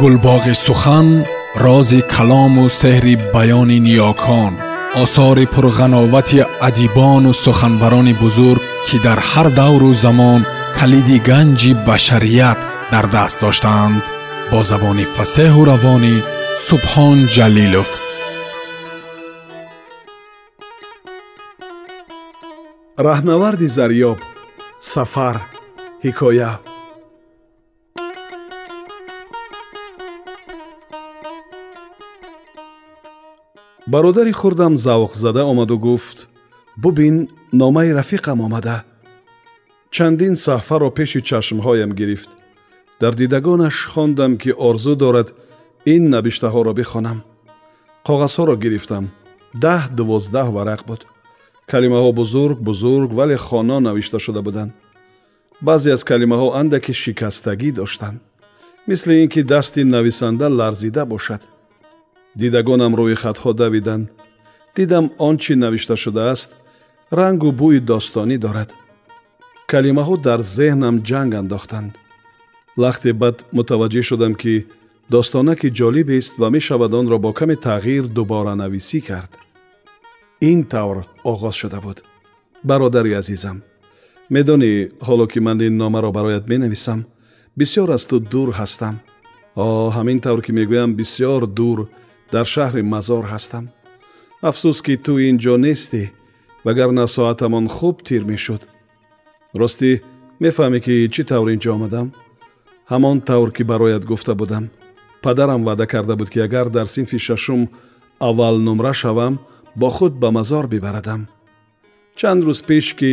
гулбоғи сухан рози калому сеҳри баёни ниёкон осори пурғановати адибону суханбарони бузург ки дар ҳар давру замон калиди ганҷи башарият дар даст доштаанд бо забони фасеҳу равонӣ субҳон ҷалилов раҳнаварди зарёб сафар ҳикоя бародари хурдам завқзада омаду гуфт бубин номаи рафиқам омада чандин саҳфаро пеши чашмҳоям гирифт дар дидагонаш хондам ки орзу дорад ин навиштаҳоро бихонам коғазҳоро гирифтам даҳ дувоздаҳ варақ буд калимаҳо бузург бузург вале хоно навишта шуда буданд баъзе аз калимаҳо андаке шикастагӣ доштанд мисли ин ки дасти нависанда ларзида бошад дидагонам рӯи хатҳо давиданд дидам он чӣ навишта шудааст рангу бӯи достонӣ дорад калимаҳо дар зеҳнам ҷанг андохтанд лахте баъд мутаваҷҷеҳ шудам ки достонаки ҷолиб ист ва мешавад онро бо каме тағйир дубора-нависӣ кард ин тавр оғоз шуда буд бародари азизам медонӣ ҳоло ки ман ин номаро барояд менависам бисьёр аз ту дур ҳастам о ҳамин тавр ки мегӯям бисьёр дур дар шаҳри мазор ҳастам афсӯс ки ту ин ҷо нестӣ вагарна соатамон хуб тир мешуд ростӣ мефаҳмӣ ки чӣ тавр ин ҷо омадам ҳамон тавр ки бароят гуфта будам падарам ваъда карда буд ки агар дар синфи шашум аввал нумра шавам бо худ ба мазор бибарадам чанд рӯз пеш ки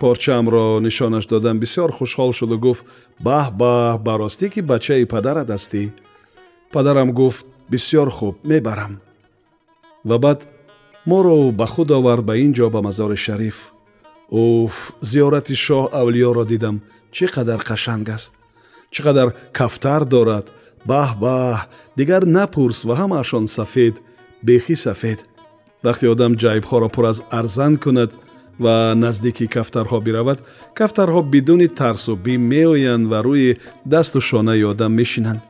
порчаамро нишонаш додам бисёр хушҳол шуду гуфт баҳ баҳ ба ростӣ ки бачаи падарат ҳастӣ падарам гуфт бисёр хуб мебарам ва баъд моро ба худ овард ба ин ҷо ба мазори шариф уф зиёрати шоҳ авлиёро дидам чӣ қадар қашанг аст чӣ қадар кафтар дорад баҳ-баҳ дигар напурс ва ҳамаашон сафед бехи сафед вақте одам ҷайбҳоро пур аз арзан кунад ва наздики кафтарҳо биравад кафтарҳо бидуни тарсу бим меоянд ва рӯи дасту шонаи одам мешинанд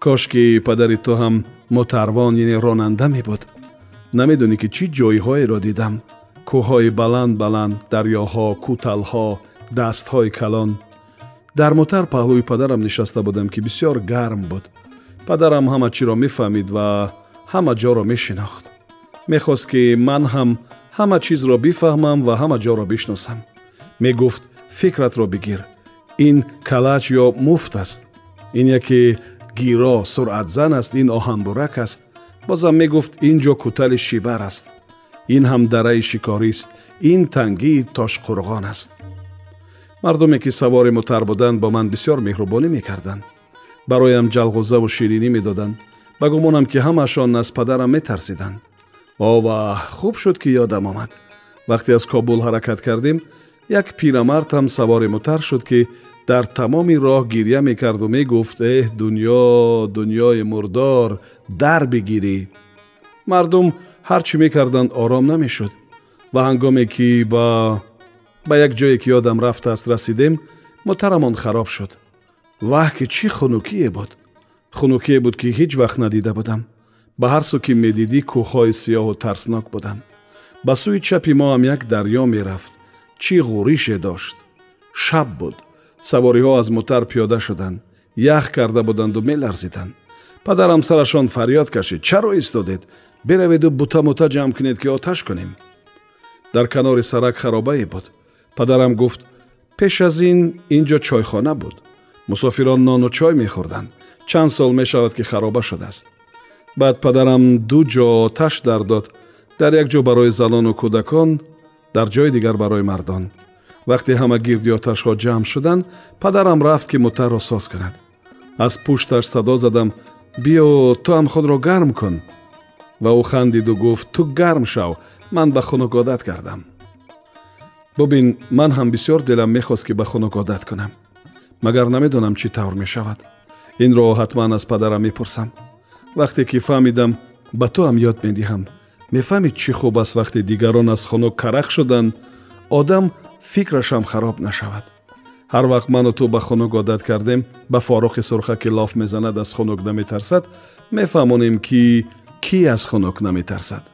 кошки падари ту ҳам мутарвон яъне ронанда мебуд намедонӣ ки чӣ ҷойҳоеро дидам кӯҳҳои баланд баланд дарьёҳо кӯталҳо дастҳои калон дар мутар паҳлӯи падарам нишаста будам ки бисьёр гарм буд падарам ҳама чиро мефаҳмид ва ҳама ҷоро мешинохт мехост ки ман ҳам ҳама чизро бифаҳмам ва ҳама ҷоро бишносам мегуфт фикратро бигир ин калач ё муфт аст ин яке گیرا سرعت زن است این آهنبورک است بازم می گفت اینجا کتل شیبر است این هم دره شکاری است این تنگی تاش قرغان است مردمی که سوار متر بودن با من بسیار مهربانی می کردن برایم جلغوزه و شیرینی می دادن بگمونم که هم اشان از پدرم می ترسیدن آوه خوب شد که یادم آمد وقتی از کابل حرکت کردیم یک پیرمرد هم سوار متر شد که در تمام راه گیریه می کرد و می دنیا دنیای مردار در بگیری مردم هرچی می آرام نمیشد و هنگامی که با با یک جایی که یادم رفت است رسیدیم مترمان خراب شد وح که چی خنوکیه بود خنوکیه بود که هیچ وقت ندیده بودم به هر سو که می دیدی کوخای سیاه و ترسناک بودن به سوی چپی ما هم یک دریا میرفت چی غوریشه داشت شب بود савориҳо аз мутар пиёда шуданд ях карда буданду меларзиданд падарам сарашон фарёд кашид чаро истодед бераведу бутамута ҷамъ кунед ки оташ кунем дар канори сарак харобае буд падарам гуфт пеш аз ин ин ҷо чойхона буд мусофирон нону чой мехӯрданд чанд сол мешавад ки хароба шудааст баъд падарам ду ҷо оташ дар дод дар як ҷо барои занону кӯдакон дар ҷои дигар барои мардон вақте ҳама гирдиёташҳо ҷамъ шуданд падарам рафт ки мутарро соз кунад аз пушташ садо задам биё ту ҳам худро гарм кун ва ӯ хандиду гуфт ту гарм шав ман ба хунук одат кардам бубин ман ҳам бисьёр дилам мехост ки ба хунук одат кунам магар намедонам чӣ тавр мешавад инро ҳатман аз падарам мепурсам вақте ки фаҳмидам ба ту ҳам ёд медиҳам мефаҳмӣ чӣ хуб аст вақте дигарон аз хунук карах шуданд одам фикрашам хароб нашавад ҳар вақт ману ту ба хунук одат кардем ба форуқи сурха ки лоф мезанад аз хунук наметарсад мефаҳмонем ки кӣ аз хунук наметарсад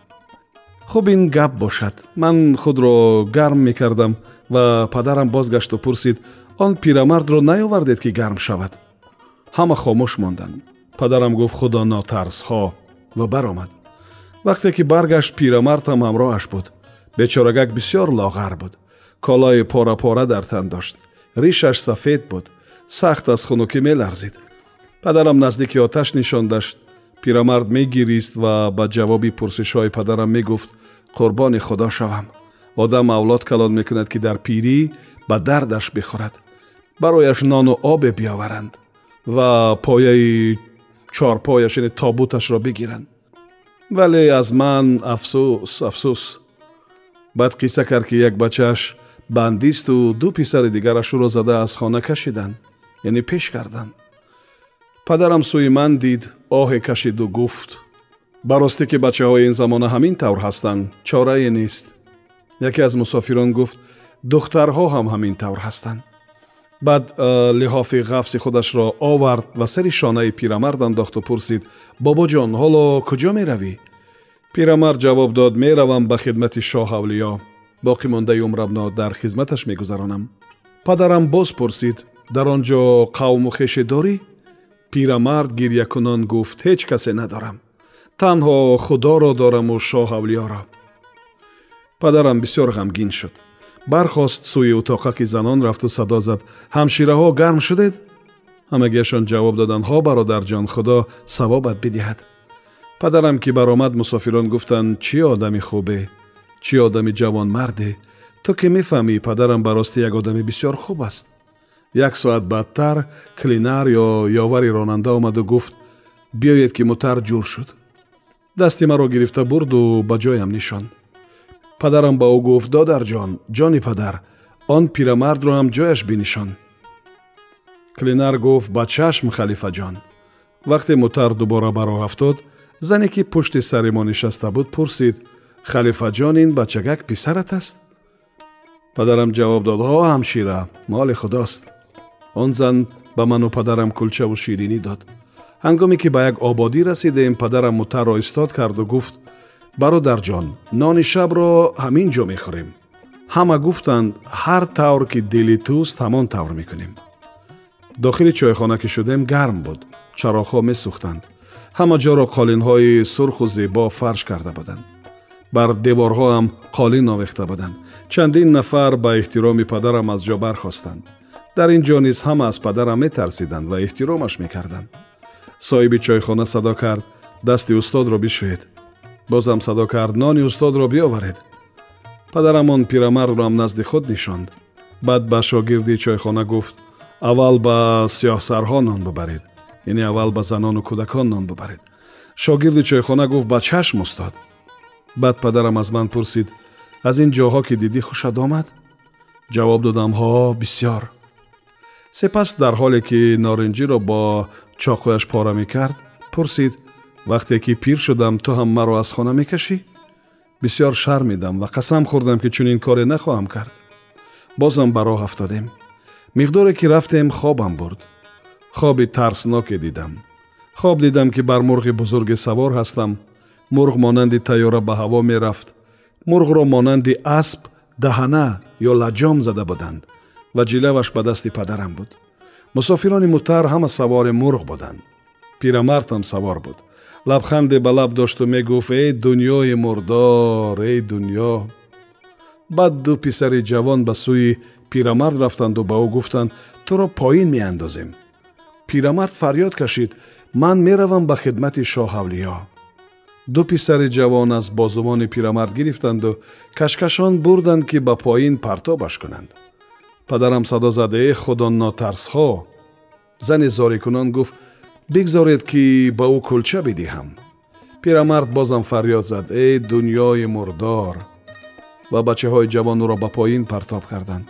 хуб ин гап бошад ман худро гарм мекардам ва падарам бозгашту пурсид он пирамардро наёвардед ки гарм шавад ҳама хомӯш монданд падарам гуфт худо нотарсҳо ва баромад вақте ки баргашт пирамард ҳам ҳамроҳаш буд бечорагак бисёр лоғар буд کالای پارا پارا در تن داشت. ریشش سفید بود. سخت از خونوکی می لرزید. پدرم نزدیک آتش نشان داشت. پیرمرد می و با جوابی پرسش های پدرم می گفت قربان خدا شوم. آدم اولاد کلان می که در پیری با دردش بخورد. برایش نان و آب بیاورند و پایه چارپایش این یعنی تابوتش را بگیرند. ولی از من افسوس افسوس بعد قیصه کرد که یک بچهش бандисту ду писари дигарашӯро зада аз хона кашиданд яъне пеш карданд падарам сӯи ман дид оҳе кашиду гуфт ба ростӣ ки бачаҳои ин замона ҳамин тавр ҳастанд чорае нест яке аз мусофирон гуфт духтарҳо ҳам ҳамин тавр ҳастанд баъд лиҳофи ғафси худашро овард ва сари шонаи пирамард андохту пурсид бобоҷон ҳоло куҷо меравӣ пирамард ҷавоб дод меравам ба хидмати шоҳ авлиё باقی مانده عمرم را در خدمتش می گذرانم. پدرم باز پرسید در آنجا قوم و خش داری؟ پیرمرد گریه کنان گفت هیچ کسی ندارم. تنها خدا را دارم و شاه اولیا را. پدرم بسیار غمگین شد. برخواست سوی اتاقه که زنان رفت و صدا زد همشیره ها گرم شدید؟ همگیشان جواب دادن ها برادر جان خدا ثوابت بدهد. پدرم که برآمد مسافران گفتند چی آدمی خوبه؟ чӣ одами ҷавонмарде ту ки мефаҳмӣ падарам ба рости як одами бисьёр хуб аст як соат бадтар клинар ё ёвари ронанда омаду гуфт биёед ки мутар ҷур шуд дасти маро гирифта бурду ба ҷоям нишон падарам ба ӯ гуфт додарҷон ҷони падар он пирамардро ҳам ҷояш бинишон клинар гуфт ба чашм халифаҷон вақте мутар дубора баро афтод зане ки пушти сари мо нишаста буд пурсид خلیفه جان این بچگک پسرت است؟ پدرم جواب داد ها همشیره مال خداست آن زن به من و پدرم کلچه و شیرینی داد هنگامی که به یک آبادی این پدرم متر را استاد کرد و گفت برادر جان نان شب را همین جا میخوریم همه گفتند هر طور که دلی توست همان طور میکنیم داخل چایخانه که شدیم گرم بود چراخ ها سختند؟ همه جا را قالین های سرخ و زیبا فرش کرده بودند бар деворҳоам қолин овехта буданд чандин нафар ба эҳтироми падарам аз ҷо бархостанд дар ин ҷо низ ҳама аз падарам метарсиданд ва эҳтиромаш мекарданд соҳиби чойхона садо кард дасти устодро бишӯед бозам садо кард нони устодро биёваред падарам он пирамардроам назди худ нишонд баъд ба шогирди чойхона гуфт аввал ба сиёҳсарҳо нон бубаред яъне аввал ба занону кӯдакон нон бубаред шогирди чойхона гуфт ба чашм устод بعد پدرم از من پرسید از این جاها که دیدی خوش آمد؟ جواب دادم ها بسیار سپس در حالی که نارنجی رو با چاقویش پاره می کرد پرسید وقتی که پیر شدم تو هم مرا از خانه می کشی؟ بسیار شرمیدم و قسم خوردم که چون این کاری نخواهم کرد بازم براه افتادیم مقداری که رفتیم خوابم برد خواب ترسناک دیدم خواب دیدم که بر مرغ بزرگ سوار هستم мурғ монанди тайёра ба ҳаво мерафт мурғро монанди асп даҳана ё лаҷом зада буданд ва ҷилаваш ба дасти падарам буд мусофирони мутар ҳама савори мурғ буданд пирамард ҳам савор буд лабханде ба лаб дошту мегуфт эй дуньёи мурдор эй дуньё баъд ду писари ҷавон ба сӯи пирамард рафтанду ба ӯ гуфтанд туро поин меандозем пирамард фарьёд кашид ман меравам ба хидмати шоҳавлиё ду писари ҷавон аз бозувони пирамард гирифтанду кашкашон бурданд ки ба поин партобаш кунанд падарам садо зад э худон нотарсҳо зани зорикунон гуфт бигзоред ки ба ӯ кулча бидиҳам пирамард бозам фарёд зад э дуньёи мурдор ва бачаҳои ҷавон ӯро ба поин партоб карданд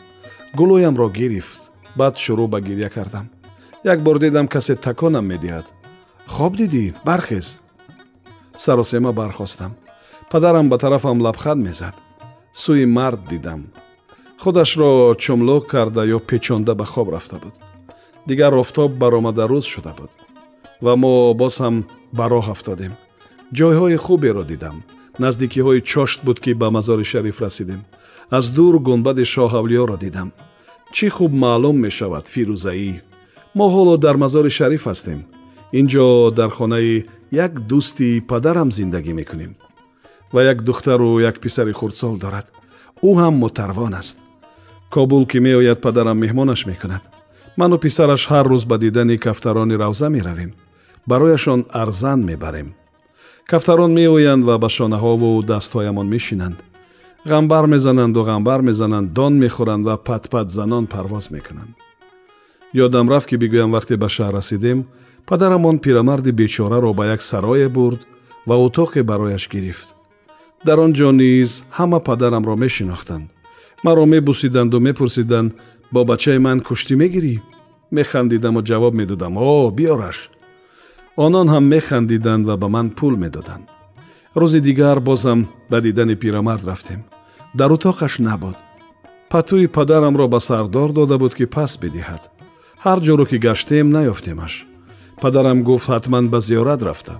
гулӯямро гирифт баъд шурӯъ ба гирья кардам як бор дидам касе таконам медиҳад хоб дидӣ бархез саросема бархостам падарам ба тарафам лабхад мезад сӯи мард дидам худашро чумло карда ё печонда ба хоб рафта буд дигар офтоб баромада рӯз шуда буд ва мо боз ҳам ба роҳ афтодем ҷойҳои хуберо дидам наздикиҳои чошт буд ки ба мазори шариф расидем аз дур гунбади шоҳавлиёро дидам чӣ хуб маълум мешавад фирӯзаӣ мо ҳоло дар мазори шариф ҳастем ин ҷо дар хонаи як дӯсти падарам зиндагӣ мекунем ва як духтару як писари хурдсол дорад ӯ ҳам мутарвон аст кобул ки меояд падарам меҳмонаш мекунад ману писараш ҳар рӯз ба дидани кафтарони равза меравем барояшон арзан мебарем кафтарон меоянд ва ба шонаҳову дастҳоямон мешинанд ғамбар мезананду ғамбар мезананд дон мехӯранд ва патпат занон парвоз мекунанд ёдам рафт ки бигӯям вақте ба шаҳр расидем падарамон пирамарди бечораро ба як сарое бурд ва утоқе барояш гирифт дар он ҷо низ ҳама падарамро мешинохтанд маро мебусиданду мепурсиданд бо бачаи ман куштӣ мегирӣ механдидаму ҷавоб медодам о биёраш онон ҳам механдиданд ва ба ман пул медоданд рӯзи дигар бозам ба дидани пирамард рафтем дар утоқаш набуд патӯи падарамро ба сардор дода буд ки пас бидиҳад ҳар ҷоро ки гаштем наёфтемаш падарам гуфт ҳатман ба зиёрат рафтам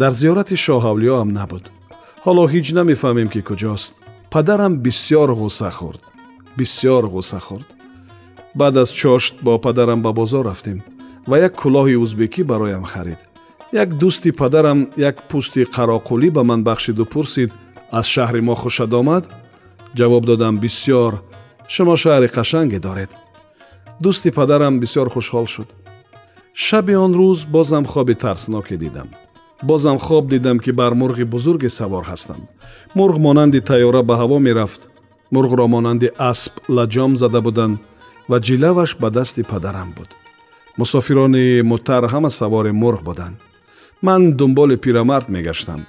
дар зиёрати шоҳавлиёам набуд ҳоло ҳеҷ намефаҳмем ки куҷост падарам бисёр ғусса хӯрд бисёр ғусса хӯрд баъд аз чошт бо падарам ба бозор рафтем ва як кӯлоҳи ӯзбекӣ бароям харид як дӯсти падарам як пӯсти қароқулӣ ба ман бахшиду пурсид аз шаҳри мо хушад омад ҷавоб додам бисёр шумо шаҳри қашанге доред дӯсти падарам бисёр хушҳол шуд شب آن روز بازم خواب ترسناک دیدم بازم خواب دیدم که بر مرغ بزرگ سوار هستم مرغ مانند تیاره به هوا می رفت مرغ را مانند اسب لجام زده بودن و جلوش به دست پدرم بود مسافران متر هم سوار مرغ بودن من دنبال پیرمرد میگشتم.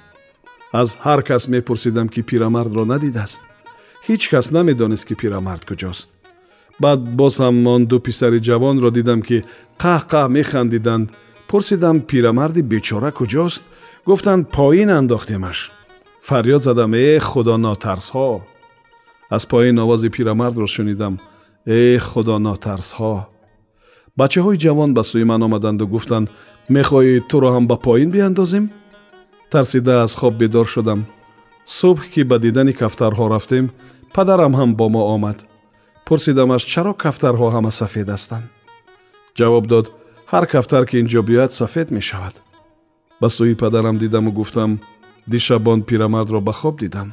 از هر کس می پرسیدم که پیرمرد را ندیده است هیچ کس نمی که پیرمرد کجاست баъд боз ҳам он ду писари ҷавонро дидам ки қаҳқаҳ механдиданд пурсидам пирамарди бечора куҷост гуфтанд поин андохтемаш фарёд задам э худонотарсҳо аз поин овози пирамардро шунидам э худонотарсҳо бачаҳои ҷавон ба сӯи ман омаданду гуфтанд мехоҳӣ туро ҳам ба поин биандозем тарсида аз хоб бедор шудам субҳ ки ба дидани кафтарҳо рафтем падарам ҳам бо мо омад пурсидамаш чаро кафтарҳо ҳама сафед ҳастанд ҷавоб дод ҳар кафтар ки инҷо биёяд сафед мешавад ба сӯи падарам дидаму гуфтам он пирамардро ба хоб дидам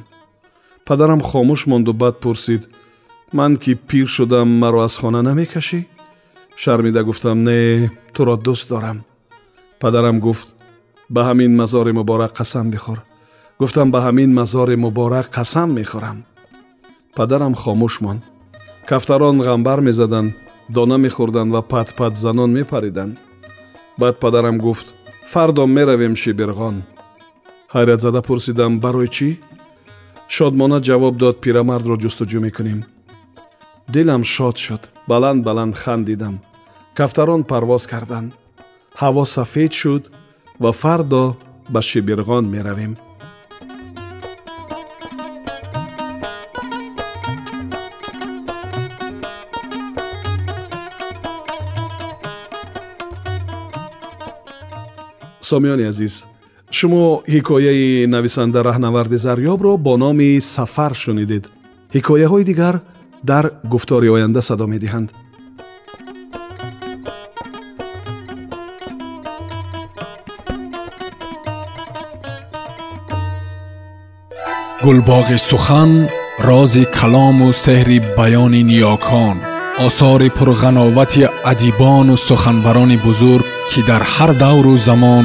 падарам хомӯш монду баъд пурсид ман ки пир шудам маро аз хона намекашӣ шармида гуфтам не туро дӯст дорам падарам гуфт ба ҳамин мазори муборак қасам бихӯр гуфтам ба ҳамин мазори муборак қасам мехӯрам падарам хомӯш монд кафтарон ғамбар мезаданд дона мехӯрданд ва патпат занон мепариданд баъд падарам гуфт фардо меравем шеберғон ҳайратзада пурсидам барои чӣ шодмона ҷавоб дод пирамардро ҷустуҷӯ мекунем дилам шод шуд баланд баланд хандидам кафтарон парвоз карданд ҳаво сафед шуд ва фардо ба шеберғон меравем сомиёни азиз шумо ҳикояи нависанда раҳнаварди зарёбро бо номи сафар шунидед ҳикояҳои дигар дар гуфтори оянда садо медиҳанд гулбоғи сухан рози калому сеҳри баёни ниёкон осори пурғановати адибону суханбарони бузург ки дар ҳар давру замон